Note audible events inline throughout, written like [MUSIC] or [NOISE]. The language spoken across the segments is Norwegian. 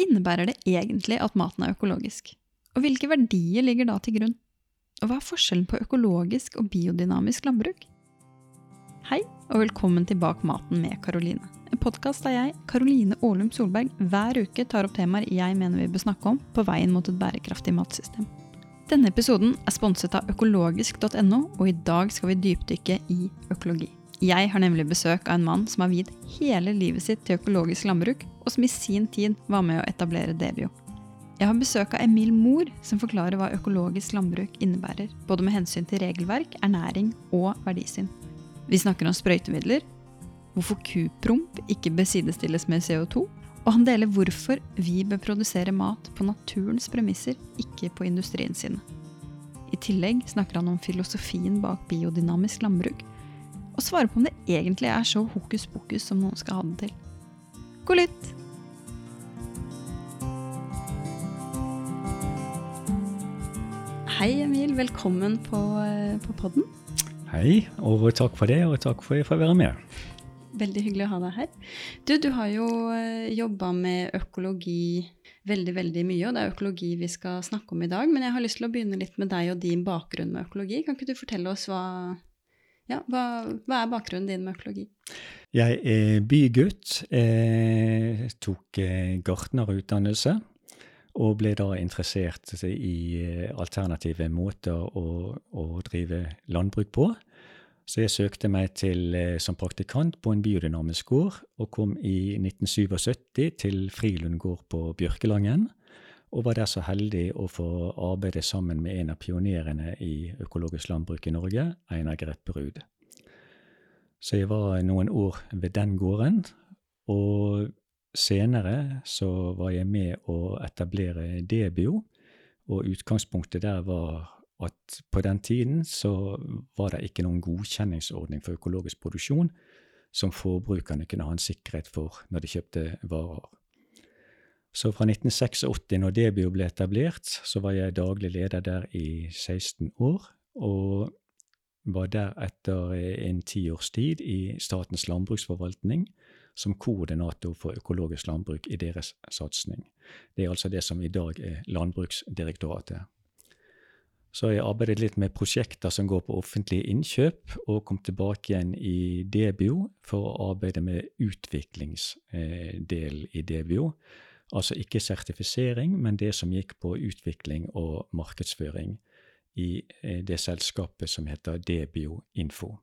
innebærer det egentlig at maten er økologisk? Og hvilke verdier ligger da til grunn? Og hva er forskjellen på økologisk og biodynamisk landbruk? Hei, og velkommen til Bak maten med Karoline. En podkast der jeg, Karoline Aalum Solberg, hver uke tar opp temaer jeg mener vi bør snakke om på veien mot et bærekraftig matsystem. Denne episoden er sponset av økologisk.no, og i dag skal vi dypdykke i økologi. Jeg har nemlig besøk av en mann som har viet hele livet sitt til økologisk landbruk, og som i sin tid var med å etablere Debio. Jeg har besøk av Emil Mohr, som forklarer hva økologisk landbruk innebærer, både med hensyn til regelverk, ernæring og verdisyn. Vi snakker om sprøytemidler, hvorfor kupromp ikke bør sidestilles med CO2, og han deler hvorfor vi bør produsere mat på naturens premisser, ikke på industrien sine. I tillegg snakker han om filosofien bak biodynamisk landbruk, og svare på om det egentlig er så hokus pokus som noen skal ha det til. God lytt! Hei, Emil. Velkommen på, eh, på podden. Hei, og takk for det, og takk for at jeg får være med. Veldig hyggelig å ha deg her. Du, du har jo eh, jobba med økologi veldig veldig mye, og det er økologi vi skal snakke om i dag. Men jeg har lyst til å begynne litt med deg og din bakgrunn med økologi. Kan ikke du fortelle oss hva, ja, hva, hva, er bakgrunnen din med økologi? Jeg er bygutt. Jeg tok eh, gartnerutdannelse. Og ble da interessert i eh, alternative måter å, å drive landbruk på. Så jeg søkte meg til, eh, som praktikant på en biodynamisk gård, og kom i 1977 til Frilund gård på Bjørkelangen og var der så heldig å få arbeide sammen med en av pionerene i økologisk landbruk i Norge, Einar Grepperud. Så jeg var noen år ved den gården, og senere så var jeg med å etablere Debio, og utgangspunktet der var at på den tiden så var det ikke noen godkjenningsordning for økologisk produksjon som forbrukerne kunne ha en sikkerhet for når de kjøpte varer. Så fra 1986, når Debio ble etablert, så var jeg daglig leder der i 16 år. Og var der etter en tiårs tid i Statens landbruksforvaltning som koordinator for økologisk landbruk i deres satsing. Det er altså det som i dag er Landbruksdirektoratet. Så jeg arbeidet litt med prosjekter som går på offentlige innkjøp, og kom tilbake igjen i Debio for å arbeide med utviklingsdelen i Debio. Altså ikke sertifisering, men det som gikk på utvikling og markedsføring i eh, det selskapet som heter Debio Info.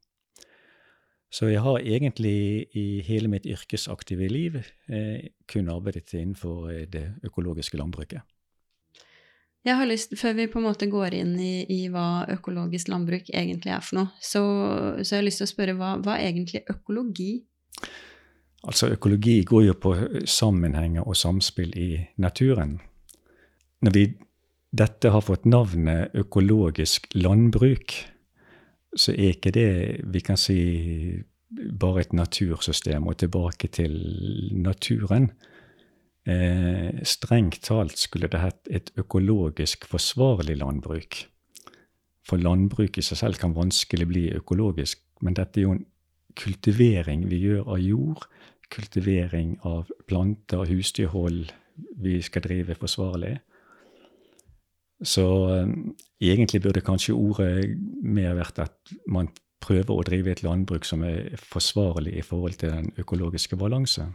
Så jeg har egentlig i hele mitt yrkesaktive liv eh, kun arbeidet innenfor eh, det økologiske landbruket. Jeg har lyst, Før vi på en måte går inn i, i hva økologisk landbruk egentlig er for noe, så, så jeg har lyst til å spørre hva, hva er egentlig økologi? Altså økologi går jo på sammenhenger og samspill i naturen. Når vi, dette har fått navnet økologisk landbruk, så er ikke det vi kan si bare et natursystem og tilbake til naturen. Eh, strengt talt skulle det hett et økologisk forsvarlig landbruk. For landbruk i seg selv kan vanskelig bli økologisk, men dette er jo en kultivering vi gjør av jord, kultivering av planter, og husdyrhold vi skal drive forsvarlig. Så um, egentlig burde kanskje ordet mer vært at man prøver å drive et landbruk som er forsvarlig i forhold til den økologiske balanse.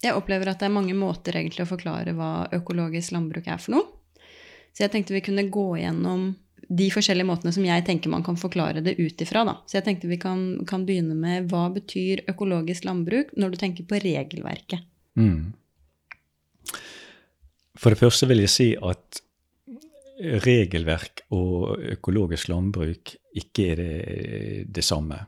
Jeg opplever at det er mange måter egentlig å forklare hva økologisk landbruk er for noe. Så jeg tenkte vi kunne gå gjennom de forskjellige måtene som jeg tenker man kan forklare det ut ifra. Så jeg tenkte vi kan, kan, begynne med hva betyr økologisk landbruk når du tenker på regelverket? Mm. For det første vil jeg si at regelverk og økologisk landbruk ikke er det, det samme.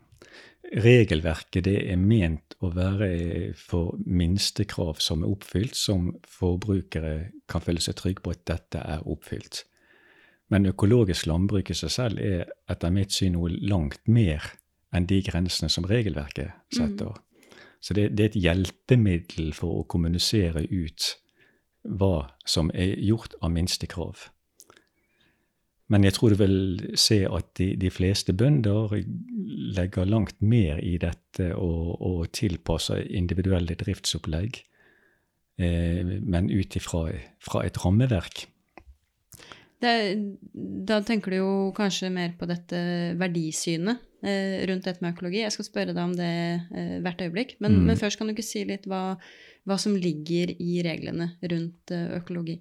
Regelverket det er ment å være for minstekrav som er oppfylt, som forbrukere kan føle seg trygge på at dette er oppfylt. Men økologisk landbruk i seg selv er etter mitt syn noe langt mer enn de grensene som regelverket setter. Mm. Så det, det, er et hjelpemiddel for å kommunisere ut hva som er gjort av minstekrav. Men jeg tror du vil se at de, de fleste bønder legger langt mer i dette og, og tilpasser individuelle driftsopplegg eh, men ut ifra fra et rammeverk. Det, da tenker du jo kanskje mer på dette verdisynet eh, rundt dette med økologi. Jeg skal spørre deg om det eh, hvert øyeblikk. Men, Mm. men først kan du ikke si litt hva, hva som ligger i reglene rundt eh, økologi?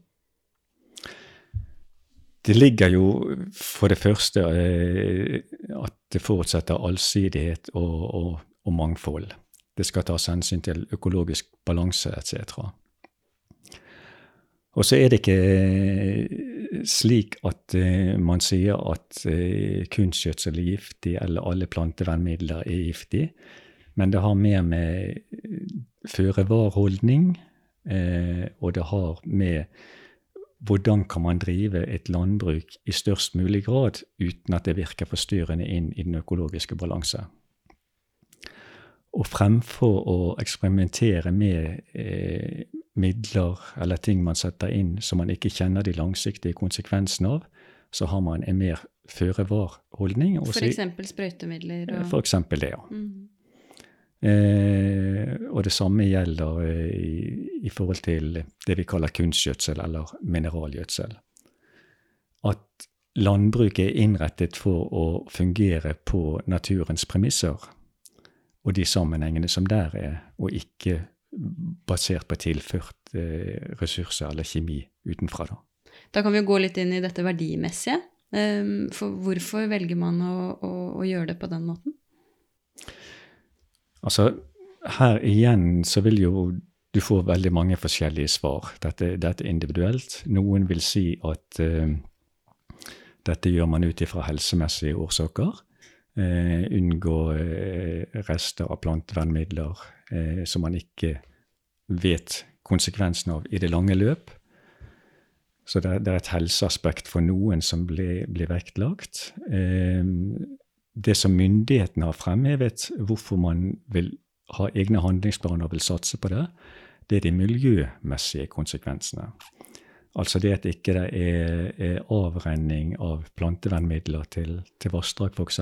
Det ligger jo for det første eh, at det forutsetter allsidighet og, og, og mangfold. Det skal tas hensyn til økologisk balanse etc. Og så er det ikke slik at eh, man sier at eh, kunstgjødsel er giftig, eller alle plantevernmidler er giftig, men det har mer med eh, føre-var-holdning, eh, og det har med hvordan kan man drive et landbruk i størst mulig grad uten at det virker forstyrrende inn i den økologiske balanse. Og fremfor å eksperimentere med eh, midler eller ting man setter inn som man ikke kjenner de langsiktige konsekvensene av, så har man en mer føre-var-holdning. F.eks. Sprøytemidler og eksempel det, ja. Mm. Eh, og det samme gjelder eh, i, i forhold til det vi kaller kunstgjødsel eller mineralgjødsel. At landbruket er innrettet for å fungere på naturens premisser og de sammenhengene som der er, og ikke basert på tilført eh, ressurser eller kjemi utenfra. Da. Da kan vi gå litt inn i dette verdimessige. Um, for hvorfor velger man å, å, å gjøre det på den måten? Altså, her igjen så vil jo du få veldig mange forskjellige svar. Dette, dette er individuelt. Noen vil si at uh, dette gjør man ut ifra helsemessige årsaker. Eh, unngå eh, rester av plantevernmidler eh, som man ikke vet konsekvensen av i det lange løp. Så det, det er et helseaspekt for noen som blir, blir vektlagt. Eh, det som myndighetene har fremhevet, hvorfor man vil ha egne handlingsplaner og vil satse på det, det er de miljømessige konsekvensene. Altså det at ikke det er, er avrenning av plantevernmidler til, til vassdrag f.eks.,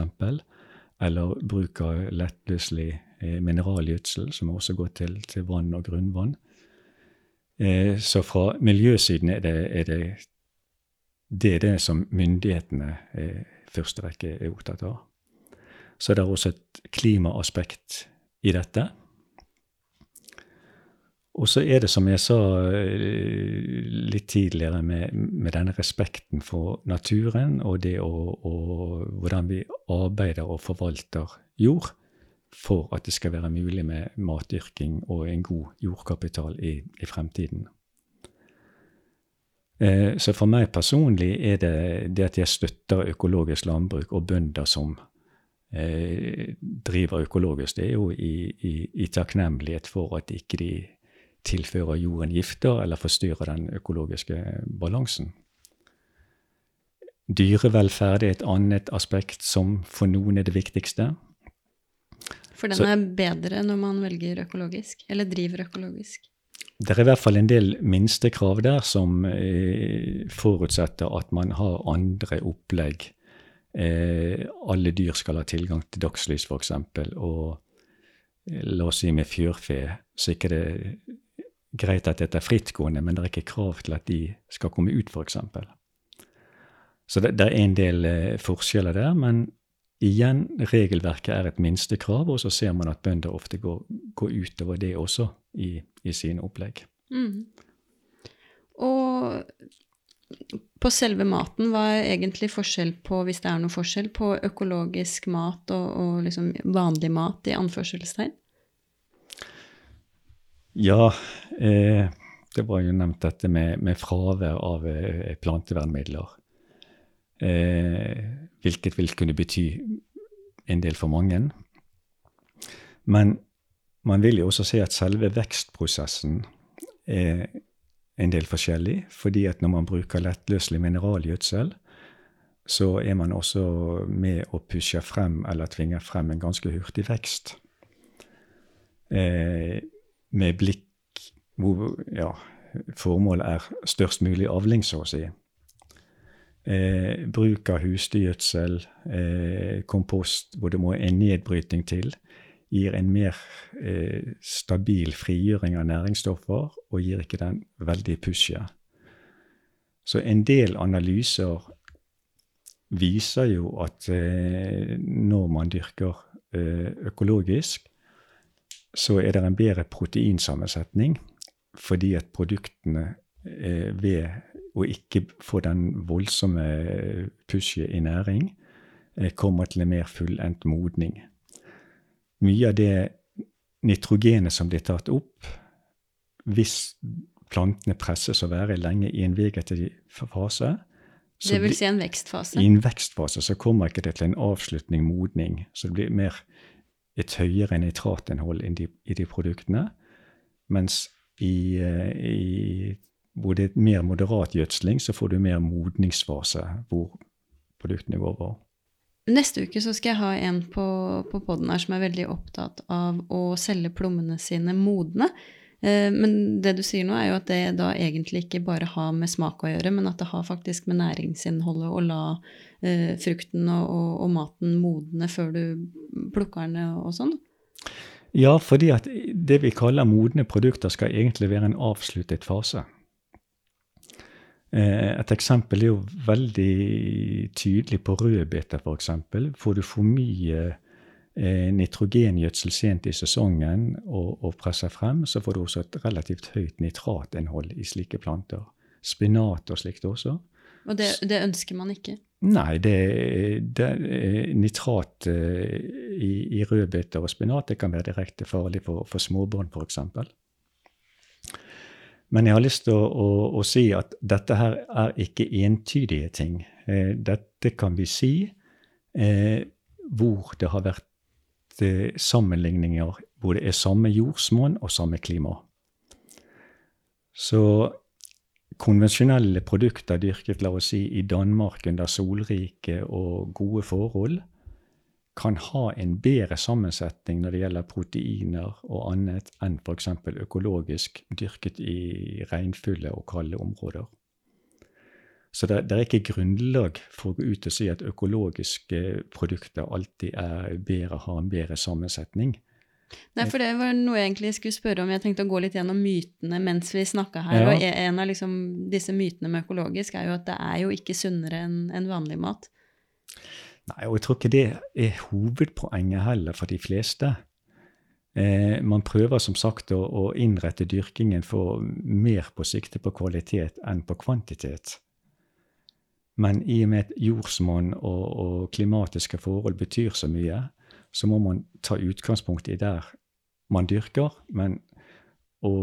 eller bruk av lettløselig eh, mineralgjødsel, som også går til, til vann og grunnvann. Eh, så fra miljøsiden er det, er det det er det som myndighetene eh, i første rekke er opptatt av. Så det er også et klimaaspekt i dette. Og så er det, som jeg sa eh, litt tidligere, med, med denne respekten for naturen og det å, og hvordan vi arbeider og forvalter jord for at det skal være mulig med matdyrking og en god jordkapital i, i fremtiden. Eh, Så for meg personlig er det det at jeg støtter økologisk landbruk og bønder som eh, driver økologisk, det er jo i, i, i takknemlighet for at ikke de tilfører jorden gifter eller forstyrrer den økologiske balansen. Dyrevelferd er et annet aspekt som for noen er det viktigste. For den Så- er bedre når man velger økologisk, eller driver økologisk. Det er i hvert fall en del minstekrav der som eh, forutsetter at man har andre opplegg. Eh, alle dyr skal ha tilgang til dagslys, f.eks. Og eh, la oss si med fjørfe, så ikke det greit at dette er frittgående, men det er ikke krav til at de skal komme ut, f.eks. Så det, det er en del eh, forskjeller der, men igjen, regelverket er et minstekrav, og så ser man at bønder ofte går, går utover det også i, i sine opplegg. Mm. Og på selve maten, hva er egentlig forskjell på, hvis det er noe forskjell, på økologisk mat og, og liksom vanlig mat, i anførselstegn? Ja, eh, det var jo nevnt dette med, med fravær av eh, plantevernmidler. Eh, hvilket vil kunne bety en del for mange. Men man vil jo også se at selve vekstprosessen er en del forskjellig, fordi at når man bruker lettløselig mineralgjødsel, så er man også med å pushe frem eller tvinge frem en ganske hurtig vekst. Eh, med blikk hvor ja, formålet er størst mulig avling, så å si. Eh, bruk av husdyrgjødsel, eh, kompost, hvor det må en nedbryting til, gir en mer eh, stabil frigjøring av næringsstoffer og gir ikke den veldig pushet. Så en del analyser viser jo at eh, når man dyrker eh, økologisk, så er det en bedre proteinsammensetning fordi at produktene eh, ved å ikke få den voldsomme pushet i næring, eh, kommer til en mer fullendt modning. Mye av det nitrogenet som blir tatt opp, hvis plantene presses å være lenge i en vegetativ fase så Det vil si en vekstfase? I en vekstfase så kommer ikke det til en avslutning, modning. Så det blir mer et høyere nitratinnhold i de produktene. Mens i, eh, i, hvor det er mer moderat gjødsling, så får du mer modningsfase hvor produktene går over. Neste uke så skal jeg ha en på, på poden her som er veldig opptatt av å selge plommene sine modne. Eh, men det du sier nå, er jo at det da egentlig ikke bare har med smak å gjøre, men at det har faktisk med næringsinnholdet å la eh, frukten og, og, og, maten modne før du plukker den og sånn? Ja, fordi at det vi kaller modne produkter, skal egentlig være en avsluttet fase. Eh, et eksempel er jo veldig tydelig på rødbeter, f.eks. Får du for mye nitrogengjødsel sent i sesongen og, og, presser frem, så får du også et relativt høyt nitratinnhold i slike planter. Spinat og slikt også. Og det, det ønsker man ikke? Nei, det, det, nitrat uh, i, i rødbeter og spinat det kan være direkte farlig for, for småbarn, f.eks. Men jeg har lyst til å, å, å, si at dette her er ikke entydige ting. Eh, dette kan vi si eh, hvor det har vært Eh, sammenligninger det er samme jordsmonn og samme klima. Så konvensjonelle produkter dyrket la oss si, i Danmark under solrike og gode forhold, kan ha en bedre sammensetning når det gjelder proteiner og annet enn f.eks. økologisk dyrket i regnfulle og kalde områder. Så det, det, er ikke grunnlag for å gå ut og si at økologiske produkter alltid er bedre, har en bedre sammensetning. Nei, for det var noe jeg egentlig skulle spørre om. Jeg tenkte å gå litt gjennom mytene mens vi snakka her. Ja. Og en av liksom disse mytene med økologisk er jo at det er jo ikke sunnere enn en vanlig mat. Nei, og jeg tror ikke det er hovedpoenget heller for de fleste. Eh, man prøver som sagt å, å innrette dyrkingen for mer på sikte på kvalitet enn på kvantitet. Men i og med at jordsmonn og, og, klimatiske forhold betyr så mye, så må man ta utgangspunkt i der man dyrker. Men å,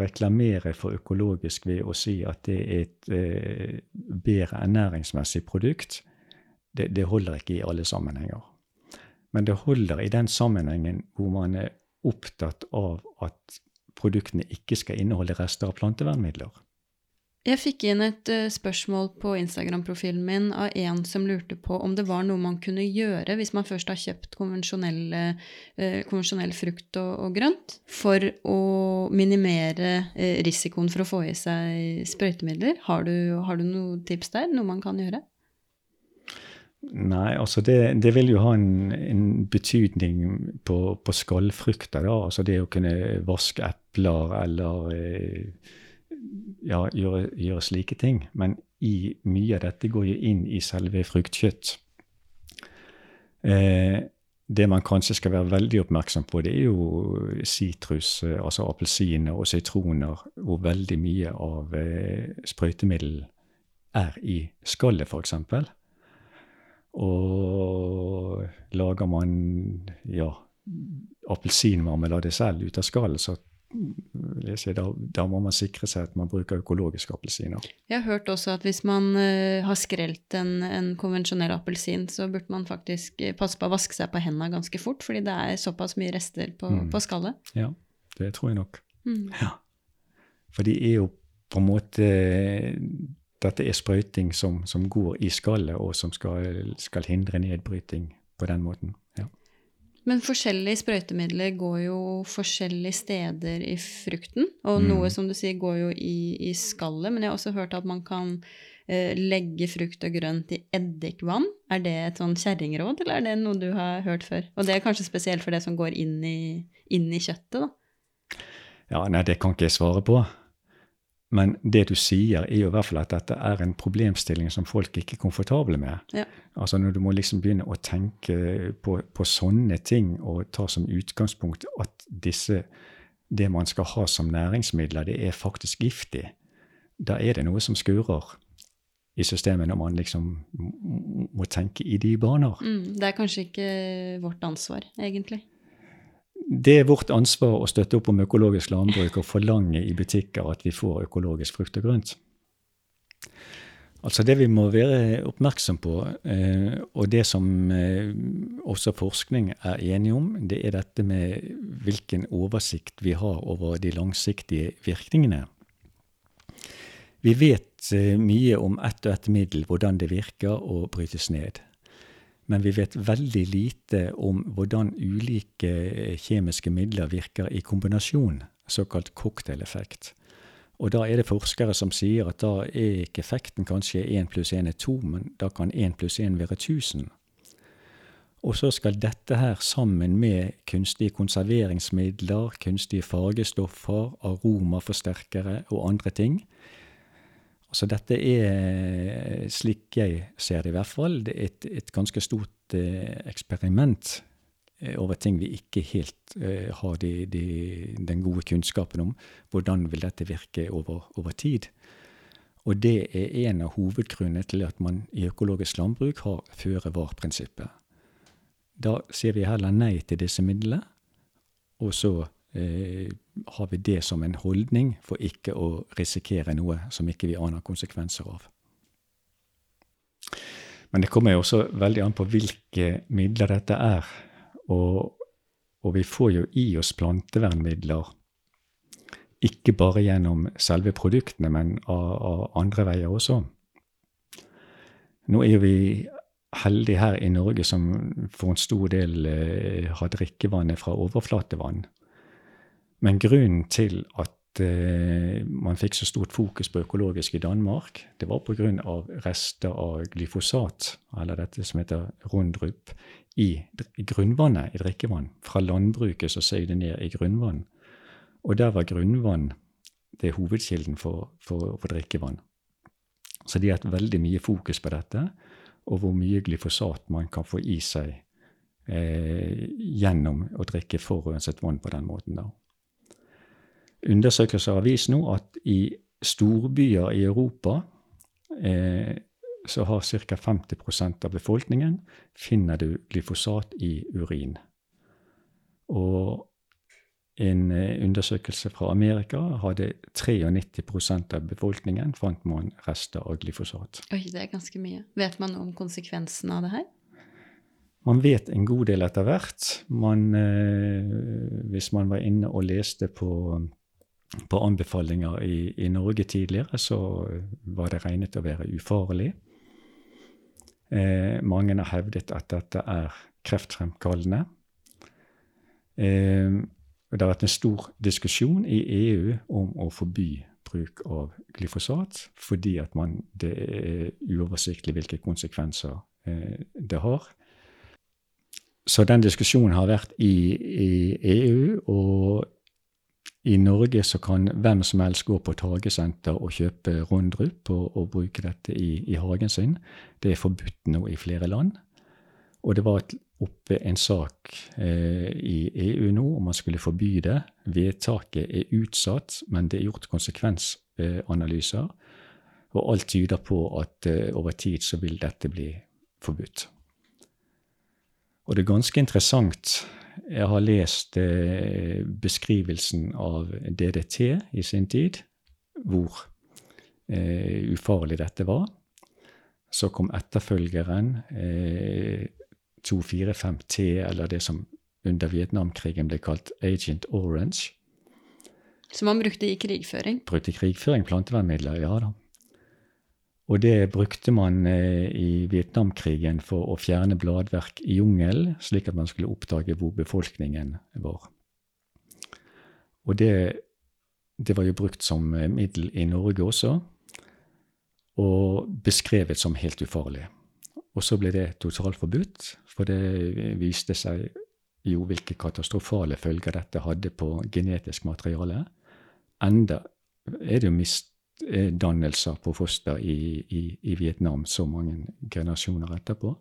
reklamere for økologisk ved å si at det er et eh, bedre ernæringsmessig produkt, det, det holder ikke i alle sammenhenger. Men det holder i den sammenhengen hvor man er opptatt av at produktene ikke skal inneholde rester av plantevernmidler. Jeg fikk inn et uh, spørsmål på Instagram-profilen min av en som lurte på om det var noe man kunne gjøre hvis man først har kjøpt konvensjonell uh, frukt og, og, grønt, for å minimere uh, risikoen for å få i seg sprøytemidler. Har du, har du noen tips der? Noe man kan gjøre? Nei, altså det, det vil jo ha en, en betydning på, på skallfrukter. da, altså Det å kunne vaske epler eller ja, gjøre, gjøre, slike ting. Men i mye av dette går jo inn i selve fruktkjøtt. Eh, det man kanskje skal være veldig oppmerksom på, det er jo sitrus, eh, altså appelsiner og sitroner, hvor veldig mye av eh, sprøytemiddel er i skallet, f.eks. Og lager man ja, appelsinmarmelade selv ut av skallet, så da, da, må man sikre seg at man bruker økologiske appelsiner. Jeg har hørt også at hvis man uh, har skrelt en, en konvensjonell appelsin, så burde man faktisk eh, passe på å vaske seg på hendene ganske fort, fordi det er såpass mye rester på, mm. på skallet. Ja, det tror jeg nok. Mm. Ja. For de er jo på en måte Dette er sprøyting som, som går i skallet, og som skal, skal hindre nedbryting på den måten. Men forskjellige sprøytemidler går jo forskjellige steder i frukten. Og mm. noe som du sier går jo i, i, skallet, men jeg har også hørt at man kan eh, legge frukt og grønt i eddikvann. Er det et sånn kjerringråd, eller er det noe du har hørt før? Og det er kanskje spesielt for det som går inn i, inn i kjøttet, da? Ja, nei, det kan ikke jeg svare på. Men det du sier, er jo i hvert fall at dette er en problemstilling som folk ikke er komfortable med. Ja. Altså Når du må liksom begynne å tenke på, på sånne ting og ta som utgangspunkt at disse, det man skal ha som næringsmidler, det er faktisk giftig, da er det noe som skurrer i systemet når man liksom må tenke i de baner. Mm, det er kanskje ikke vårt ansvar, egentlig det er vårt ansvar å støtte opp om økologisk landbruk og forlange i butikker at vi får økologisk frukt og grønt. Altså Det vi må være oppmerksom på, eh, og det som eh, også forskning er enige om, det er dette med hvilken oversikt vi har over de langsiktige virkningene. Vi vet eh, mye om ett og ett middel, hvordan det virker og brytes ned men vi vet veldig lite om hvordan ulike eh, kjemiske midler virker i kombinasjon, såkalt cocktaileffekt. Og da er det forskere som sier at da er ikke effekten kanskje 1 pluss 1 er 2, men da kan 1 pluss 1 være 1000. Og så skal dette her sammen med kunstige konserveringsmidler, kunstige fargestoffer, aromaforsterkere og andre ting så dette er, slik jeg ser det i hvert fall, et, et ganske stort eh, eksperiment eh, over ting vi ikke helt eh, har de, de, den gode kunnskapen om. Hvordan vil dette virke over, over tid? Og det er en av hovedgrunnene til at man i økologisk landbruk har føre-var-prinsippet. Da sier vi heller nei til disse midlene, og så har vi det som en holdning for ikke å risikere noe som ikke vi aner konsekvenser av. Men det kommer jo også veldig an på hvilke midler dette er. Og, og vi får jo i oss plantevernmidler ikke bare gjennom selve produktene, men av, av andre veier også. Nå er jo vi heldige her i Norge som for en stor del eh, har drikkevannet fra overflatevann. Men grunnen til at eh, man fikk så stort fokus på økologisk i Danmark, det var pga. rester av glyfosat, eller dette som heter rundrup, i, grunnvannet i drikkevann. Fra landbruket som søg det ned i grunnvann. Og der var grunnvann det er hovedkilden for, for, for drikkevann. Så de har hatt veldig mye fokus på dette, og hvor mye glyfosat man kan få i seg eh, gjennom å drikke forurenset vann på den måten. da. Undersøkelser har vist nå at i storbyer i Europa eh, så har ca. 50% av befolkningen finner du glyfosat i urin. Og en eh, undersøkelse fra Amerika hadde 93% av befolkningen fant man rester av glyfosat. Oi, det er ganske mye. Vet man om konsekvensene av det her? Man vet en god del etter hvert. Man, eh, hvis man var inne og leste på på anbefalinger i, i, Norge tidligere så var det regnet å være ufarlig. Eh, mange har hevdet at dette er kreftfremkallende. Eh, det har vært en stor diskusjon i EU om å forby bruk av glyfosat, fordi man, det er uoversiktlig hvilke konsekvenser eh, det har. Så den diskusjonen har vært i, i EU, og i Norge så kan hvem som helst gå på et hagesenter og kjøpe rundrup og, og bruke dette i, i, hagen sin. Det er forbudt nå i flere land. Og det var oppe en sak eh, i EU nå om man skulle forby det. Vedtaket er utsatt, men det er gjort konsekvensanalyser. Og alt tyder på at eh, over tid så vil dette bli forbudt. Og det er ganske interessant jeg har lest eh, beskrivelsen av DDT i sin tid, hvor eh, ufarlig dette var. Så kom etterfølgeren, eh, 245T, eller det som under Vietnamkrigen ble kalt Agent Orange. Som man brukte i krigføring? Brukte i krigføring, plantevernmidler, ja da. Og det brukte man eh, i Vietnamkrigen for å fjerne bladverk i jungelen, slik at man skulle oppdage hvor befolkningen var. Og det, det var jo brukt som eh, middel i Norge også. og beskrevet som helt ufarlig. Og så ble det totalt forbudt, for det viste seg jo hvilke katastrofale følger dette hadde på genetisk materiale. Enda er det jo misdannelser på foster i, i, i Vietnam så mange generasjoner etterpå.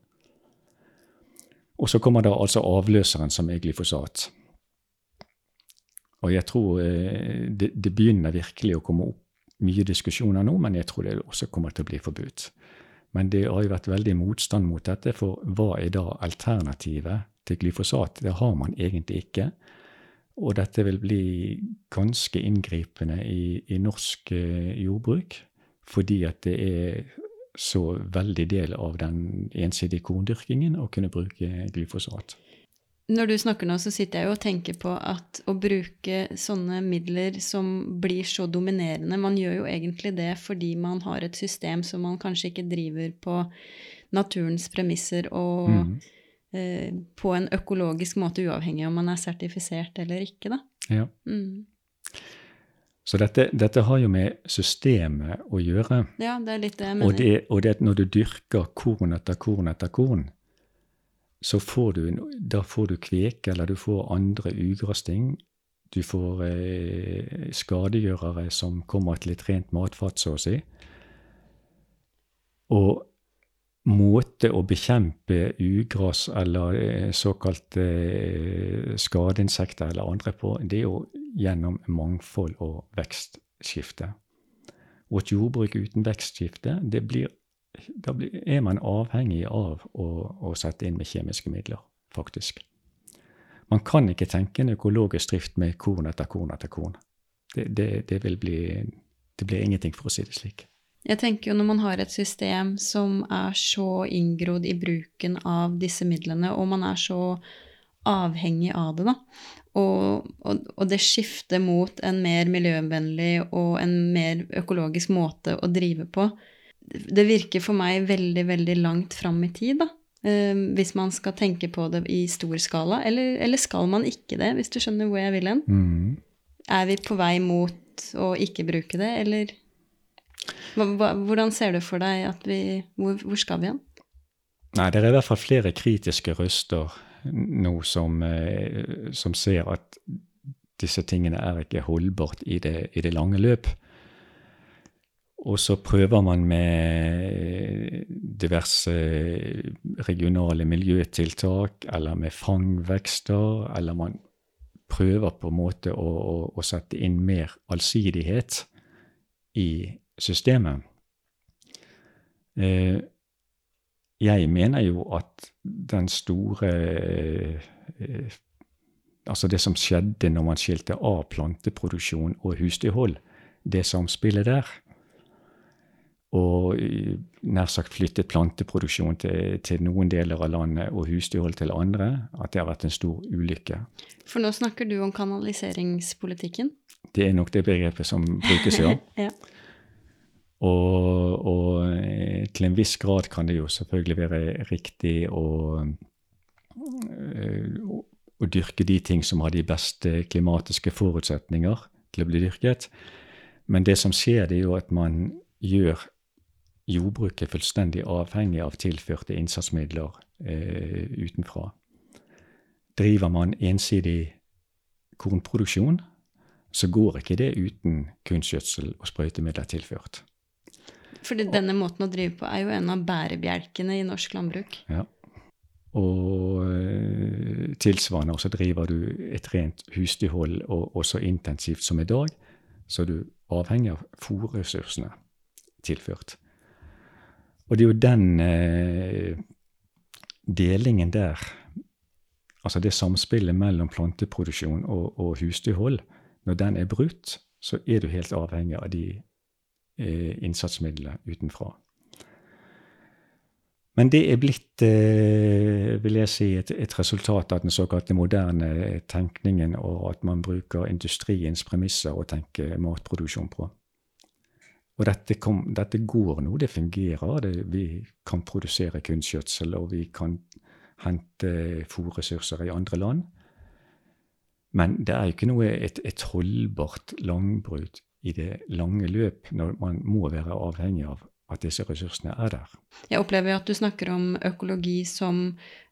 Og så kommer da altså avløseren, som er glyfosat. Og jeg tror eh, det, det, begynner virkelig å komme opp mye diskusjoner nå, men jeg tror det også kommer til å bli forbudt. Men det har jo vært veldig motstand mot dette, for hva er da alternativet til glyfosat? Det har man egentlig ikke. Og dette vil bli ganske inngripende i, i norsk eh, jordbruk, fordi at det er så veldig del av den ensidige korndyrkingen å kunne bruke glyfosat. Når du snakker nå, så sitter jeg jo og tenker på at å bruke sånne midler som blir så dominerende Man gjør jo egentlig det fordi man har et system som man kanskje ikke driver på naturens premisser og mm. Eh, på en økologisk måte, uavhengig om man er sertifisert eller ikke, da. Ja. Mm. Så dette, dette, har jo med systemet å gjøre. Ja, det er litt det jeg mener. Og det, og det at når du dyrker korn etter korn etter korn, så får du, da får du kveke, eller du får andre ugrasting. Du får eh, skadegjørere som kommer til et rent matfat, så å si. Og måte å bekjempe ugras eller eh, såkalte eh, skadeinsekter eller andre på, det er jo gjennom mangfold og vekstskifte. Og et jordbruk uten vekstskifte, det blir, da er man avhengig av å, å, sette inn med kjemiske midler, faktisk. Man kan ikke tenke en økologisk drift med korn etter korn etter korn. Det, det, det, bli, det blir ingenting, for å si det slik. Jeg tenker jo når man har et system som er så inngrodd i bruken av disse midlene, og man er så avhengig av det, da, og, og, og, det skifter mot en mer miljøvennlig og en mer økologisk måte å drive på, det virker for meg veldig, veldig langt fram i tid, da. Eh, hvis man skal tenke på det i stor skala. Eller, eller, skal man ikke det, hvis du skjønner hvor jeg vil hen? Mm. Er vi på vei mot å ikke bruke det, eller hvordan ser du for deg at vi Hvor, hvor skal vi hen? Nei, det er i hvert fall flere kritiske røster nå som, eh, som, ser at disse tingene er ikke holdbart i det, i det lange løp. Og så prøver man med diverse regionale miljøtiltak, eller med fangvekster, eller man prøver på en måte å, å, å sette inn mer allsidighet i systemet. Eh, jeg mener jo at den store eh, Altså det som skjedde når man skilte av planteproduksjon og husdyrhold, det samspillet der, og nær sagt flyttet planteproduksjon til, til, noen deler av landet og husdyrhold til andre, at det har vært en stor ulykke. For nå snakker du om kanaliseringspolitikken? Det er nok det begrepet som brukes, ja. [LAUGHS] ja. Og, og, eh, til en viss grad kan det jo selvfølgelig være riktig å, å, å, dyrke de ting som har de beste klimatiske forutsetninger til å bli dyrket. Men det som skjer, det er jo at man gjør jordbruket fullstendig avhengig av tilførte innsatsmidler eh, utenfra. Driver man ensidig kornproduksjon, så går ikke det uten kunstgjødsel og sprøytemidler tilført. Fordi denne måten å drive på er jo en av bærebjelkene i norsk landbruk. Ja. Og eh, tilsvarende også driver du et rent husdyrhold og, så intensivt som i dag, så du avhenger av fòrressursene tilført. Og det er jo den eh, delingen der, altså det samspillet mellom planteproduksjon og, og husdyrhold, når den er brutt, så er du helt avhengig av de innsatsmidler utenfra. Men det er blitt, eh, vil jeg si, et, et resultat av den såkalte moderne tenkningen, og at man bruker industriens premisser å tenke matproduksjon på. Og dette, kom, dette går nå, det fungerer. Det, vi kan produsere kunstgjødsel, og vi kan hente fòrressurser i andre land. Men det er jo ikke noe et, et holdbart langbruk i det lange løp, når man må være avhengig av, at disse ressursene er der. Jeg opplever at du snakker om økologi som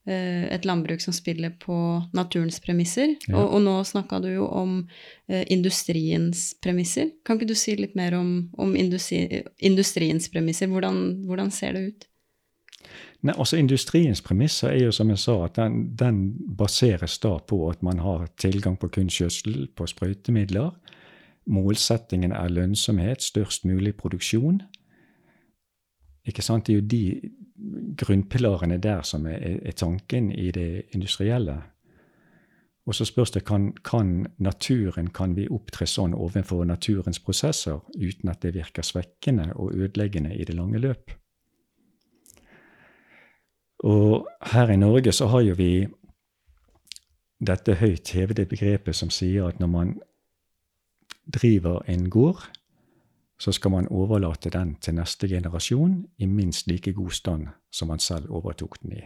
eh, et landbruk som spiller på naturens premisser. Ja. Og, og, nå snakka du jo om eh, industriens premisser. Kan ikke du si litt mer om, om industri, industriens premisser? Hvordan, hvordan, ser det ut? Nei, altså Industriens premisser er jo som jeg sa, at den, den baseres da på at man har tilgang på kunstgjødsel, på sprøytemidler. Målsettingen er lønnsomhet, størst mulig produksjon. Ikke sant? Det er jo de grunnpilarene der som er, er tanken i det industrielle. Og så spørs det kan, kan naturen, kan vi opptre sånn overfor naturens prosesser uten at det virker svekkende og ødeleggende i det lange løp. Og her i Norge så har jo vi dette høyt hevede begrepet som sier at når man driver en gård, så skal man overlate den til neste generasjon i minst like god stand som man selv overtok den i.